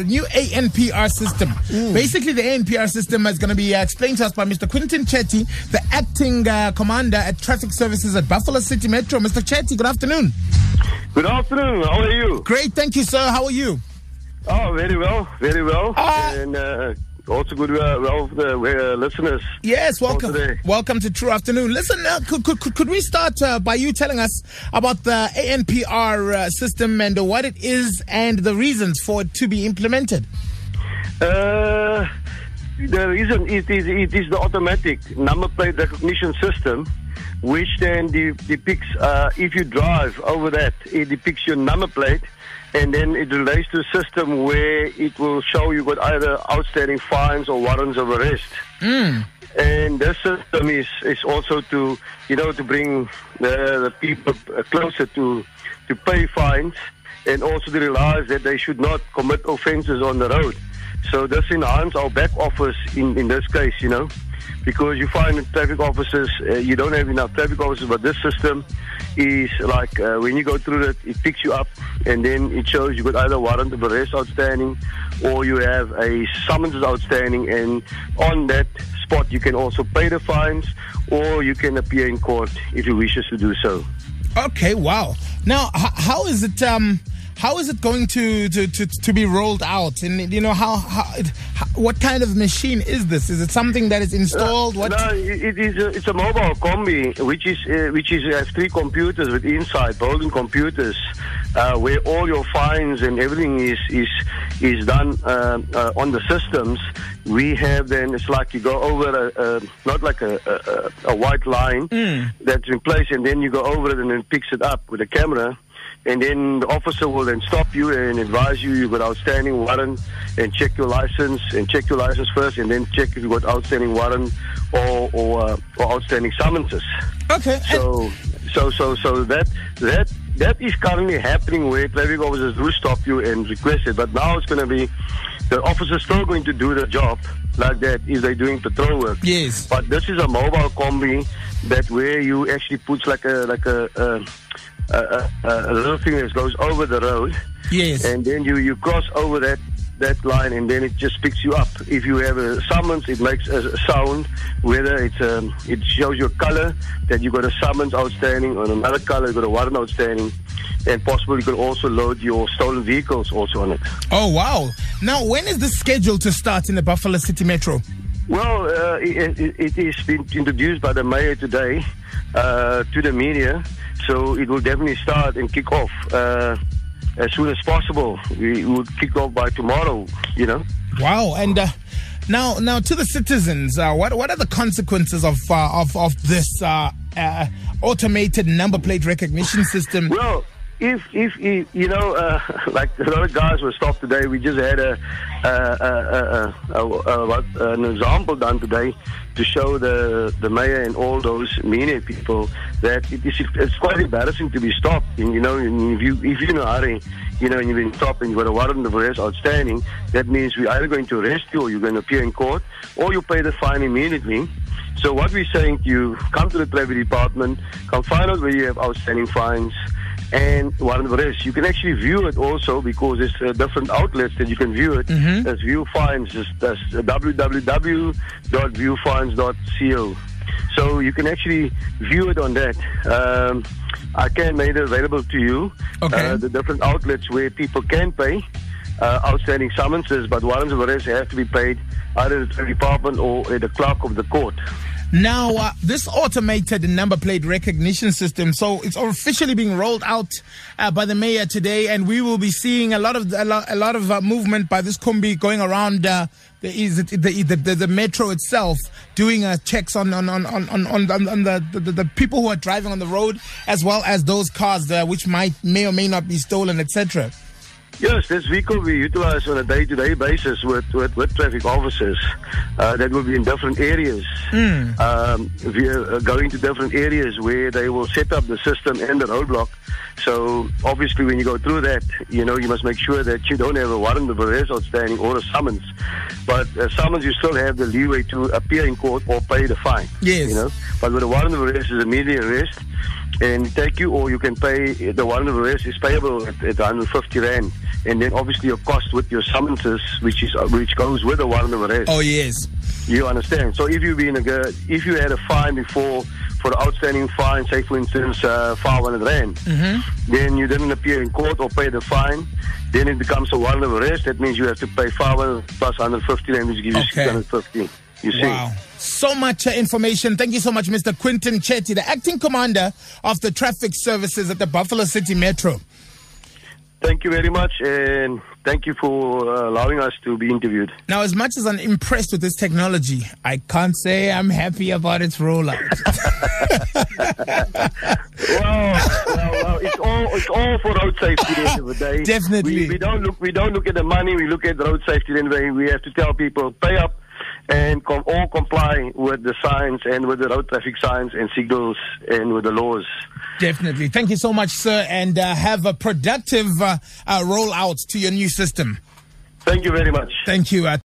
the new ANPR system. Mm. Basically, the ANPR system is going to be uh, explained to us by Mr. Quinton Chetty, the acting uh, commander at traffic services at Buffalo City Metro. Mr. Chetty, good afternoon. Good afternoon. How are you? Great, thank you, sir. How are you? Oh, very well, very well. Uh, and uh, also good uh, well the uh, listeners. Yes, welcome. Welcome to True Afternoon. Listen, uh, could, could, could we start uh, by you telling us about the ANPR uh, system and what it is and the reasons for it to be implemented? Uh, the reason it is it is the automatic number plate recognition system which then de- depicts if you drive over that it depicts your number plate and then it relates to a system where it will show you got either outstanding fines or warrants of arrest. Mm. And this system is, is also to, you know, to bring the, the people closer to, to pay fines and also to realize that they should not commit offenses on the road. So this enhances our back office in, in this case, you know, because you find in traffic officers, uh, you don't have enough traffic officers, but this system is like uh, when you go through it, it picks you up and then it shows you got either warrant of arrest outstanding or you have a summons outstanding and on that spot you can also pay the fines or you can appear in court if you wishes to do so. Okay, wow. Now, how is it um how is it going to, to, to, to be rolled out? And you know how, how, how, what kind of machine is this? Is it something that is installed? what? No, it is. A, it's a mobile combi, which is uh, which is has three computers with inside holding computers, uh, where all your fines and everything is is is done uh, uh, on the systems. We have then it's like you go over a, a not like a, a, a white line mm. that's in place, and then you go over it and then picks it up with a camera and then the officer will then stop you and advise you you've got outstanding warrant and check your license and check your license first and then check if you've got outstanding warrant or or, uh, or outstanding summonses. Okay. So so so so that that that is currently happening where traffic officers do stop you and request it, but now it's going to be the officers still going to do the job like that if they're doing patrol work. Yes. But this is a mobile combi that where you actually put like a like a, a a, a, a little thing that goes over the road. Yes. And then you, you cross over that that line and then it just picks you up. If you have a summons, it makes a sound. Whether it's um, it shows your color that you've got a summons outstanding, or another color you've got a warrant outstanding, and possibly you could also load your stolen vehicles also on it. Oh wow! Now when is this scheduled to start in the Buffalo City Metro? Well, uh, it, it, it is been introduced by the mayor today uh, to the media. So it will definitely start and kick off uh, as soon as possible. We will kick off by tomorrow, you know. Wow. And uh, now, now to the citizens, uh, what what are the consequences of uh, of of this uh, uh, automated number plate recognition system? Well, if if you know, uh, like a lot of guys were stopped today, we just had a, a, a, an example done today to show the the mayor and all those media people that it is it's quite embarrassing to be stopped. And you know, if you if you're in a hurry, you know, and you've been stopped and you've got a warrant of arrest outstanding, that means we're either going to arrest you or you're going to appear in court or you pay the fine immediately. So what we're saying to you, come to the traffic department, come find out where you have outstanding fines and arrest. You can actually view it also because there's uh, different outlets that you can view it. Mm-hmm. There's view fines, that's www.viewfines.co. So you can actually view it on that. Um, I can make it available to you. Okay. Uh, the different outlets where people can pay uh, outstanding summonses, but warrants of arrest have to be paid either at the department or at the clerk of the court. Now, uh, this automated number plate recognition system, so it's officially being rolled out uh, by the mayor today, and we will be seeing a lot of a lot, a lot of uh, movement by this combi going around uh, the, the, the, the, the metro itself, doing uh, checks on on on on on, on, on the, the, the people who are driving on the road, as well as those cars uh, which might may or may not be stolen, etc. Yes, this vehicle we utilize on a day-to-day basis with, with, with traffic officers uh, that will be in different areas. Mm. Um, we are going to different areas where they will set up the system and the roadblock. So obviously when you go through that, you know, you must make sure that you don't have a warrant of arrest outstanding or a summons. But a summons, you still have the leeway to appear in court or pay the fine. Yes. You know, but with a warrant of arrest is immediate arrest and take you, or you can pay the warrant of arrest is payable at, at 150 rand, and then obviously your cost with your summonses, which is which goes with the warrant of arrest. Oh yes. You understand? So if you been a good, if you had a fine before for outstanding fine, say for instance uh, 500 rand, Mm-hmm. then you didn't appear in court or pay the fine, then it becomes a warrant of arrest. That means you have to pay 500 plus 150 rand, which gives you Okay. 650. You see? So much uh, information. Thank you so much, Mr. Quinton Chetty, the acting commander of the traffic services at the Buffalo City Metro. Thank you very much, and thank you for uh, allowing us to be interviewed. Now, as much as I'm impressed with this technology, I can't say I'm happy about its rollout. Well, well, well, it's all it's all for road safety at the end of the day. Definitely. We, we don't look we don't look at the money. We look at road safety. Then we we have to tell people pay up and com- all comply with the signs and with the road traffic signs and signals and with the laws. Definitely. Thank you so much, sir, and uh, have a productive uh, uh, rollout to your new system. Thank you very much. Thank you. Uh,